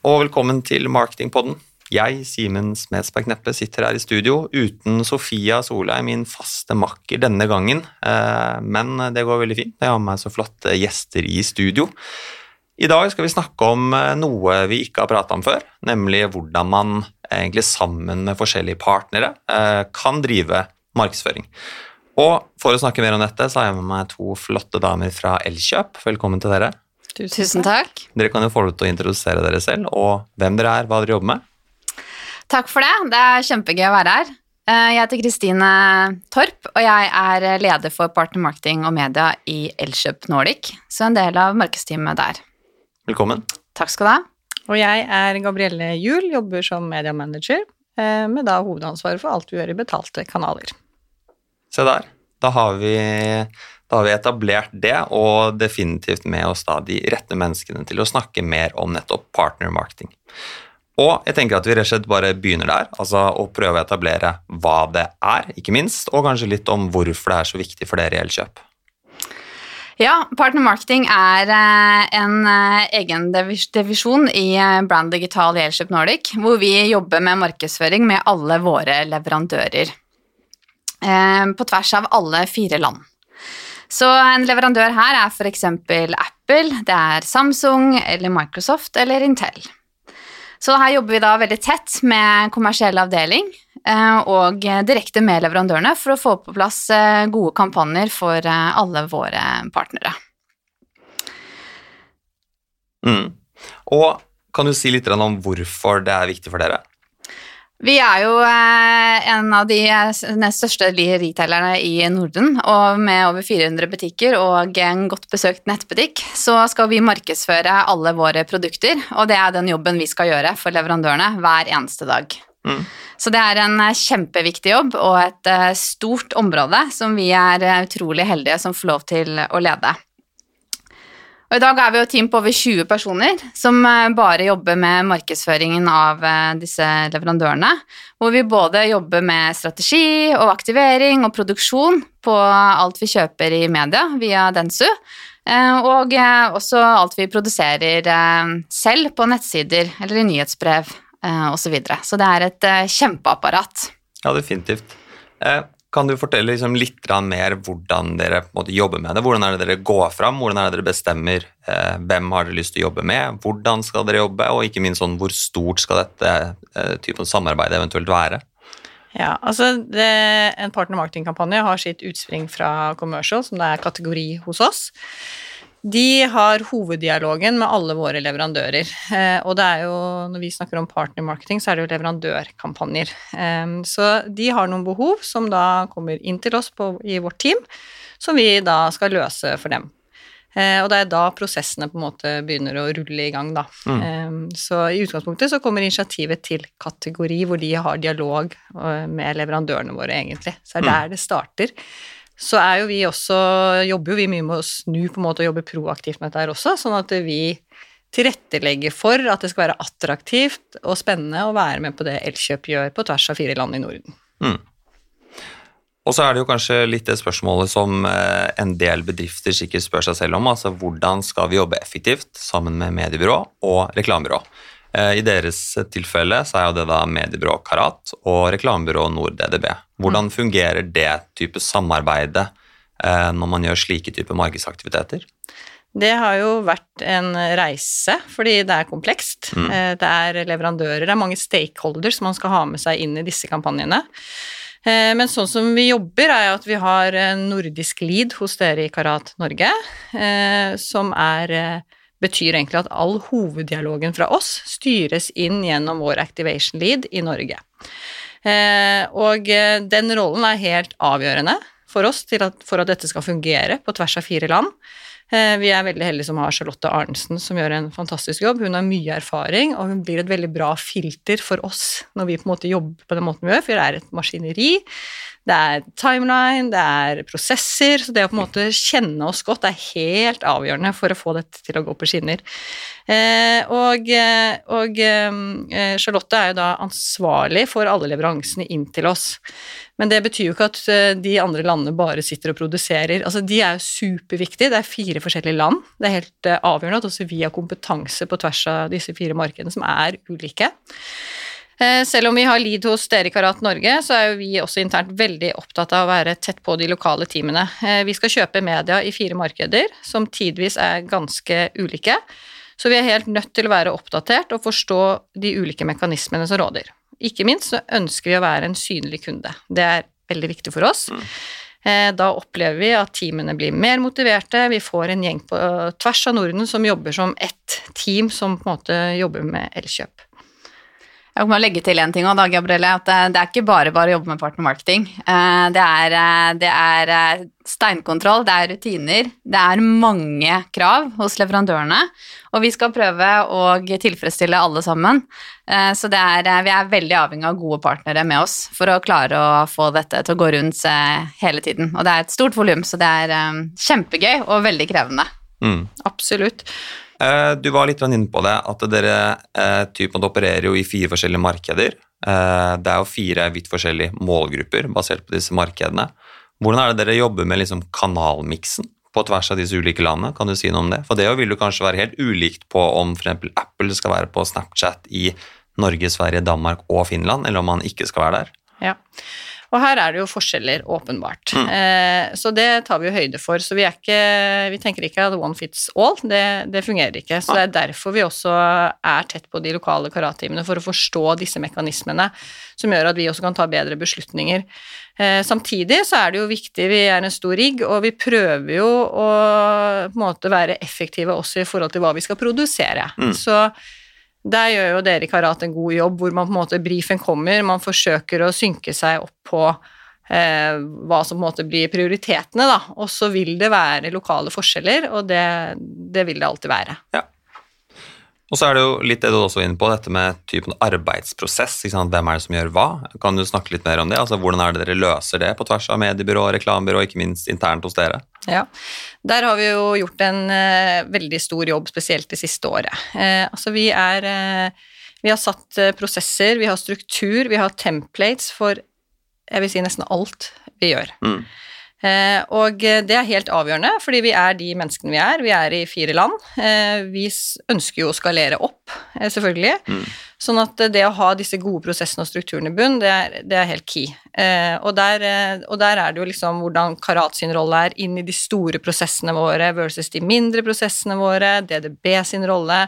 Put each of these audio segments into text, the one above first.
Og velkommen til Marketingpodden. Jeg, Simen Smedsberg Kneppe, sitter her i studio uten Sofia Solheim, min faste makker denne gangen. Eh, men det går veldig fint. Jeg har med meg så flotte gjester i studio. I dag skal vi snakke om eh, noe vi ikke har prata om før, nemlig hvordan man egentlig sammen med forskjellige partnere eh, kan drive markedsføring. Og for å snakke mer om dette, så har jeg med meg to flotte damer fra Elkjøp. Velkommen til dere. Tusen takk. Dere kan jo få lov til å introdusere dere selv, og hvem dere er, hva dere jobber med. Takk for det. Det er kjempegøy å være her. Eh, Jeg heter Kristine Torp, og jeg er leder for partner marketing og media i Elkjøp Nordic, så en del av markedsteamet der. Velkommen. Takk skal du ha. Og jeg er Gabrielle Juel, jobber som mediamanager, eh, med da hovedansvaret for alt vi gjør i betalte kanaler. Se der. Da har vi, da har vi etablert det, og definitivt med oss da de rette menneskene til å snakke mer om nettopp partner marketing. Og jeg tenker at vi rett og slett bare begynner der, altså å prøve å etablere hva det er, ikke minst, og kanskje litt om hvorfor det er så viktig for dere i Elkjøp. Ja, partner marketing er eh, en eh, egen divisjon i eh, Brand Digital i Elkjøp Nordic, hvor vi jobber med markedsføring med alle våre leverandører. På tvers av alle fire land. Så en leverandør her er f.eks. Apple, det er Samsung eller Microsoft eller Intel. Så her jobber vi da veldig tett med kommersiell avdeling eh, og direkte med leverandørene for å få på plass eh, gode kampanjer for eh, alle våre partnere. Mm. Og kan du si litt om hvorfor det er viktig for dere? Vi er jo eh, en av de eh, største retailerne i Norden, og med over 400 butikker og en godt besøkt nettbutikk, så skal vi markedsføre alle våre produkter, og det er den jobben vi skal gjøre for leverandørene hver eneste dag. Mm. Så det er en eh, kjempeviktig jobb og et stort område som vi er utrolig heldige som får lov til å lede. Og I dag er vi jo et team på over 20 personer som eh, bare jobber med markedsføringen av eh, disse leverandørene. Hvor vi både jobber med strategi og aktivering og produksjon på alt vi kjøper i media via Densu. eh, Og også alt vi produserer selv på nettsider eller i nyhetsbrev osv. Så, videre. så det er et kjempeapparat. Ja, definitivt. Kan du fortelle liksom litt mer hvordan dere måte, jobber med det? Hvordan er det dere går fram? Hvordan er det dere bestemmer eh, hvem har dere lyst til å jobbe med? Hvordan skal dere jobbe? Og ikke minst sånn, hvor stort skal dette eh, typen samarbeid eventuelt være? Ja, altså det, En partner marketing-kampanje har sitt utspring fra commercial, som det er kategori hos oss. De har hoveddialogen med alle våre leverandører. Eh, og det er jo, når vi snakker om partnermarketing, så er det jo leverandørkampanjer. Eh, så de har noen behov som da kommer inn til oss på, i vårt team, som vi da skal løse for dem. Eh, og det er da prosessene på en måte begynner å rulle i gang, da. Mm. Eh, så i utgangspunktet så kommer initiativet til kategori, hvor de har dialog eh, med leverandørene våre, egentlig. Så det er Mm. der det starter. Så er jo vi også, jobber jo vi mye med å snu på en måte og jobbe proaktivt med dette her også, sånn at vi tilrettelegger for at det skal være attraktivt og spennende å være med på det Elkjøp gjør på tvers av fire land i Norden. Mm. Og så er det jo kanskje litt det spørsmålet som eh, en del bedrifter sikkert spør seg selv om, altså hvordan skal vi jobbe effektivt sammen med mediebyrå og reklamebyrå? Eh, I deres tilfelle så er jo det da mediebyrå Karat og reklamebyrå NordDDB. Hvordan fungerer det type samarbeidet eh, når man gjør slike typer markedsaktiviteter? Det har jo vært en reise, fordi det er komplekst. Mm. Eh, Det er leverandører, det er mange stakeholders man skal ha med seg inn i disse kampanjene. Men sånn som vi jobber, er at vi har nordisk lead hos dere i Karat Norge, som er betyr egentlig at all hoveddialogen fra oss styres inn gjennom vår activation lead i Norge. Eh, Og eh, den rollen er helt avgjørende for oss at, for at dette skal fungere på tvers av fire land. Eh, Vi er veldig heldige som har Charlotte Arnesen, som gjør en fantastisk jobb. Hun har mye erfaring, og hun blir et veldig bra filter for oss når vi på en måte jobber på den måten vi gjør, for det er et maskineri det er timeline, det er prosesser. Så det å på en måte kjenne oss godt er helt avgjørende for å få dette til å gå på skinner. Eh, og, eh, og eh, Charlotte er jo da ansvarlig for alle leveransene inn til oss. Men det betyr jo ikke at de andre landene bare sitter og produserer. Altså, de er jo superviktige. Det er fire forskjellige land. Det er helt avgjørende at også vi har kompetanse på tvers av disse fire markedene, som er ulike. Eh, selv om vi har lead hos dere i Karat Norge, så er jo vi også internt veldig opptatt av å være tett på de lokale teamene. Vi skal kjøpe media i fire markeder, som tidvis er ganske ulike. Så vi er helt nødt til å være oppdatert og forstå de ulike mekanismene som råder. Ikke minst så ønsker vi å være en synlig kunde. Det er veldig viktig for oss. Mm. Eh, da opplever vi at teamene blir mer motiverte, vi får en gjeng på tvers av Norden som jobber som ett team som på en måte jobber med Elkjøp. Jeg må legge til en ting også, da, Gabrielle, at det er ikke bare bare å jobbe med partner marketing. Eh, det er, eh, det er, eh, steinkontroll, det er rutiner, det er mange krav hos leverandørene, og vi skal prøve å tilfredsstille alle sammen. Så er, vi er veldig avhengig av gode partnere med oss for å klare å få dette til å gå rundt hele tiden. Og det er et stort volum, så det er kjempegøy og veldig krevende. Mm. Absolutt. Eh, du var litt inne på det, at dere eh, typen, opererer jo i fire forskjellige markeder. Eh, det er jo fire vidt forskjellige målgrupper basert på disse markedene. Hvordan er det dere jobber med liksom kanalmiksen på tvers av disse ulike landene? Kan du si noe om det? For det vil jo kanskje være helt ulikt på om f.eks. Apple skal være på Snapchat i Norge, Sverige, Danmark og Finland, eller om man ikke skal være der. Ja. Og her er det jo forskjeller, åpenbart. Mm. Eh, så det tar vi jo høyde for. Så vi, ikke, vi tenker ikke at one fits all. Det, det, fungerer ikke. Så det er derfor vi også er tett på de lokale karatetimene, for å forstå disse mekanismene, som gjør at vi også kan ta bedre beslutninger. Eh, samtidig så er det jo viktig, vi er en stor rigg, og vi prøver jo å på en måte være effektive også i forhold til hva vi skal produsere. Mm. Så der gjør jo dere i Karat en god jobb, hvor man på en måte brifen kommer, man forsøker å synke seg opp på eh, hva som på en måte blir prioritetene, da. Og så vil det være lokale forskjeller, og det, det vil det alltid være. Ja. Og så er det jo litt det du også er inne på, dette med typen arbeidsprosess. Hvem er det som gjør hva? Kan du snakke litt mer om det? Altså, Hvordan er det dere løser det på tvers av mediebyrå, reklamebyrå, ikke minst internt hos dere? Ja, Der har vi jo gjort en uh, veldig stor jobb, spesielt det siste året. Uh, altså vi er uh, Vi har satt prosesser, vi har struktur, vi har templates for jeg vil si nesten alt vi gjør. Mm. Eh, og det er helt avgjørende, fordi vi er de menneskene vi er. Vi er i fire land. Eh, vi ønsker jo å skalere opp, eh, selvfølgelig. Mm. Sånn at det å ha disse gode prosessene og strukturene i bunn, det er, det er helt key. Og der, og, der, er det jo liksom hvordan Karat sin rolle er inn i de store prosessene våre versus de mindre prosessene våre, DDB sin rolle.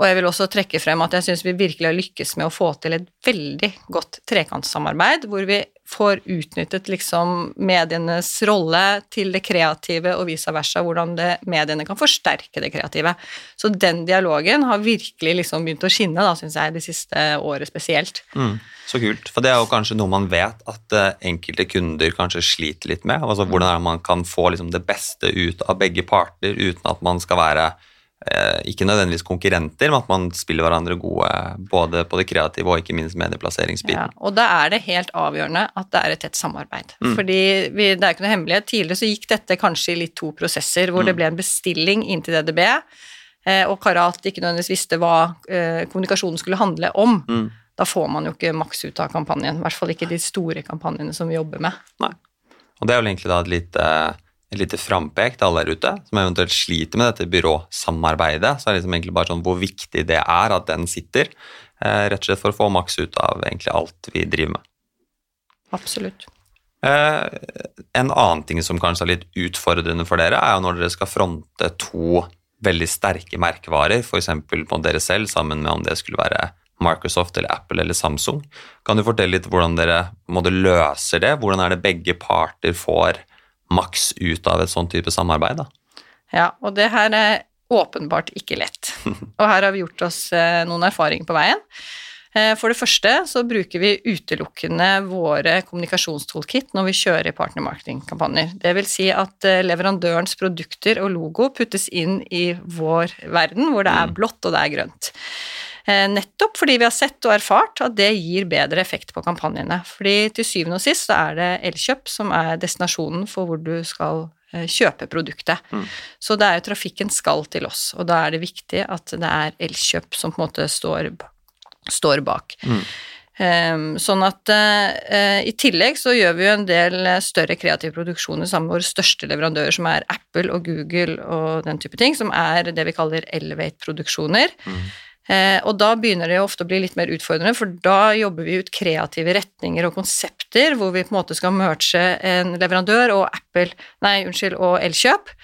Og jeg vil også trekke frem at jeg syns vi virkelig har lykkes med å få til et veldig godt trekantsamarbeid, hvor vi får utnyttet liksom medienes rolle til det kreative og vice versa, hvordan det, mediene kan forsterke det kreative. Så den dialogen har virkelig liksom begynt å skinne, da, syns jeg, det siste året spesielt. Mm, så kult. For det er jo kanskje noe man vet at uh, enkelte kunder kanskje sliter litt med. altså Hvordan er det man kan få liksom, det beste ut av begge parter uten at man skal være Eh, ikke nødvendigvis konkurrenter, men at man spiller hverandre gode både på det kreative og ikke minst medieplasseringsbiten. Ja, og da er det helt avgjørende at det er et tett samarbeid. Mm. Fordi vi, det er ikke noe hemmelighet. Tidligere så gikk dette kanskje i litt to prosesser, hvor mm. det ble en bestilling inn til DDB, eh, og Karat ikke nødvendigvis visste hva eh, kommunikasjonen skulle handle om. Mm. Da får man jo ikke maks ut av kampanjen. I hvert fall ikke de store kampanjene som vi jobber med. Nei. Og det er vel egentlig da et lite et lite frampek til alle der ute som eventuelt sliter med dette byråsamarbeidet. Så er det liksom egentlig bare sånn hvor viktig det er at den sitter, eh, rett og slett for å få maks ut av egentlig alt vi driver med. Absolutt. Eh, en annen ting som kanskje er litt utfordrende for dere, er jo når dere skal fronte to veldig sterke merkevarer, f.eks. på dere selv, sammen med om det skulle være Microsoft eller Apple eller Samsung. Kan du fortelle litt hvordan dere måtte løser det? Hvordan er det begge parter får maks ut av et sånn type samarbeid. Da. Ja, og det her er åpenbart ikke lett. Og her har vi gjort oss eh, noen erfaringer på veien. Eh, for det første så bruker vi utelukkende våre kommunikasjonstoolkit når vi kjører partnermarketingkampanjer. Det vil si at eh, leverandørens produkter og logo puttes inn i vår verden, hvor det er mm. blått og det er grønt. Eh, nettopp fordi vi har sett og erfart at det gir bedre effekt på kampanjene. Fordi til syvende og sist så er det Elkjøp som er destinasjonen for hvor du skal eh, kjøpe produktet. Mm. Så det er jo trafikken skal til oss, og da er det viktig at det er Elkjøp som på en måte står, står bak. Mm. Um, sånn at uh, i tillegg så gjør vi jo en del større kreative produksjoner sammen med våre største leverandører, som er Apple og Google og den type ting, som er det vi kaller Elevate-produksjoner. Mm. Uh, og da begynner det jo ofte å bli litt mer utfordrende, for da jobber vi ut kreative retninger og konsepter hvor vi på en måte skal merge en leverandør og Apple, nei, unnskyld, og Elkjøp.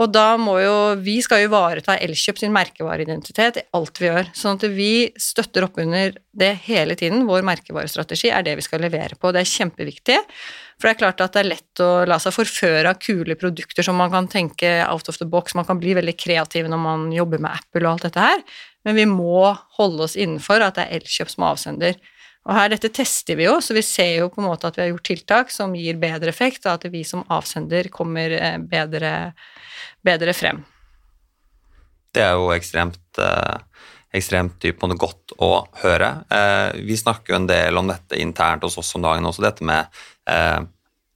Og da må jo Vi skal jo ivareta Elkjøp sin merkevareidentitet i alt vi gjør. Sånn at vi støtter opp under det hele tiden. Vår merkevarestrategi er det vi skal levere på. Det er kjempeviktig. For det er klart at det er lett å la seg forføre av kule produkter som man kan tenke out of the box. Man kan bli veldig kreativ når man jobber med Apple og alt dette her. Men vi må holde oss innenfor at det er Elkjøp som er avsender. Og her, Dette tester vi jo, så vi ser jo på en måte at vi har gjort tiltak som gir bedre effekt, og at vi som avsender kommer eh, bedre bedre frem. Det er jo ekstremt, eh, ekstremt typ, godt å høre. Eh, vi snakker jo en del om dette internt hos oss om dagen også, dette med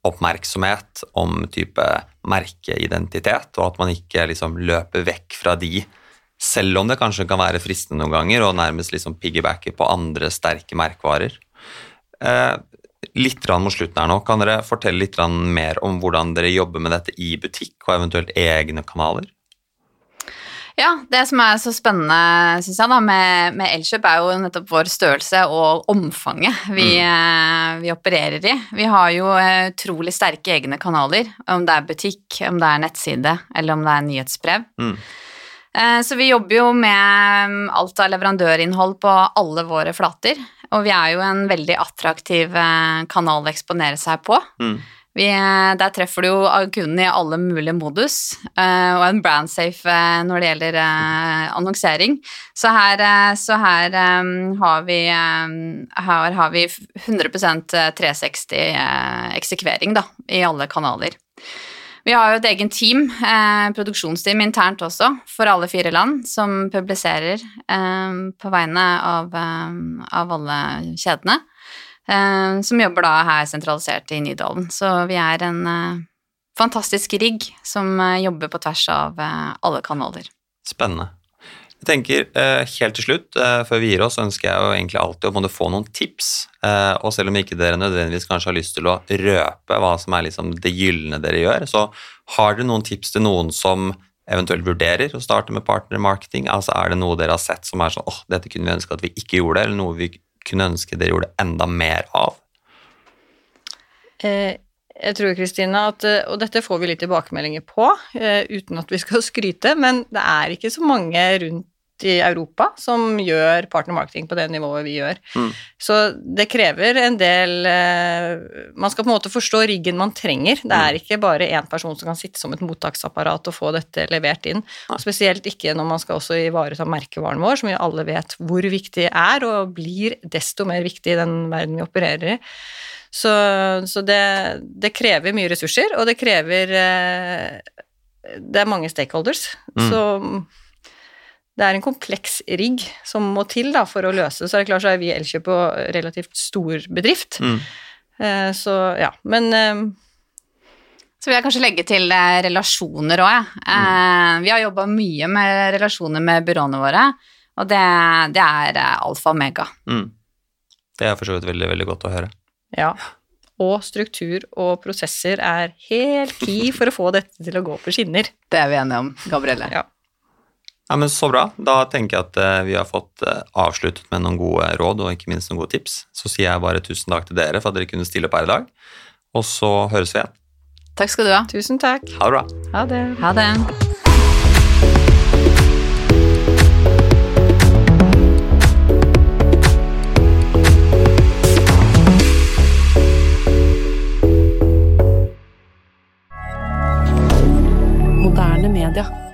oppmerksomhet om type merkeidentitet, og at man ikke liksom løper vekk fra de, selv om det kanskje kan være fristende noen ganger, og nærmest liksom piggybacke på andre sterke merkevarer. Eh, litt mot slutten her nå, kan dere fortelle litt mer om hvordan dere jobber med dette i butikk, og eventuelt egne kanaler? Ja, det som er så spennende synes jeg da, med, med Elkjøp, er jo nettopp vår størrelse og omfanget vi, mm. Eh, vi, opererer i. Vi har jo eh, utrolig sterke egne kanaler, om det er butikk, om det er nettside, eller om det er nyhetsbrev. Mm. Eh, så vi jobber jo med alt av leverandørinnhold på alle våre flater. Og vi er jo en veldig attraktiv eh, kanal å eksponere seg på. Mm. Vi, eh, der treffer du jo kunden i alle mulige modus, og en brandsafe safe når det gjelder annonsering. Så her, så her har, vi, her har vi 100% 360 eksekvering da, i alle kanaler. Vi har jo et egen team, eh, produksjonsteam internt også, for alle fire land, som publiserer eh, på vegne av, eh, av alle kjedene. Eh, som jobber da her sentralisert i Nydalen. Så vi er en eh, fantastisk rigg som eh, jobber på tvers av alle kanaler. Spennende. Jeg tenker eh, Helt til slutt, eh, før vi gir oss, ønsker jeg jo egentlig alltid å få noen tips. Eh, og selv om ikke dere nødvendigvis kanskje har lyst til å røpe hva som er liksom det gylne dere gjør, så har dere noen tips til noen som eventuelt vurderer å starte med partnermarketing? Altså Er det noe dere har sett som er sånn åh, dette kunne vi ønske at vi ikke gjorde, eller noe vi kunne ønske dere gjorde enda mer av? Jeg tror, Kristina, at Og dette får vi litt tilbakemeldinger på, uten at vi skal skryte, men det er ikke så mange rundt i Europa som gjør partnermarketing på det nivået vi gjør. Mm. Så det krever en del Man skal på en måte forstå riggen man trenger. Det er mm. ikke bare én person som kan sitte som et mottaksapparat og få dette levert inn. Og Spesielt ikke når man skal også ivareta merkevaren vår, som vi alle vet hvor viktig er, og blir desto mer viktig i den verden vi opererer i. Så, så det, det, krever mye ressurser, og det krever eh, Det er mange stakeholders. Mm. Så det er en kompleks rigg som må til da, for å løse det. Så er det klart så er vi Elkjøp og relativt stor bedrift. Mm. Eh, så ja, men eh, Så vil jeg kanskje legge til eh, relasjoner òg, jeg. Ja. Mm. Eh, vi har jobba mye med relasjoner med byråene våre, og det, det er eh, alfa og mega. Mm. Det er for så vidt veldig, veldig godt å høre. Ja. Og struktur og prosesser er helt key for å få dette til å gå på skinner. Det er vi enige om, Gabrielle. Ja. Ja, men Så bra. Da tenker jeg at eh, vi har fått eh, avsluttet med noen gode råd og ikke minst noen gode tips. Så sier jeg bare tusen takk til dere for at dere kunne stille opp her i dag. Og så høres vi igjen. Takk skal du ha. Tusen takk. Ha det bra. Ha det. Ha det. Moderne media.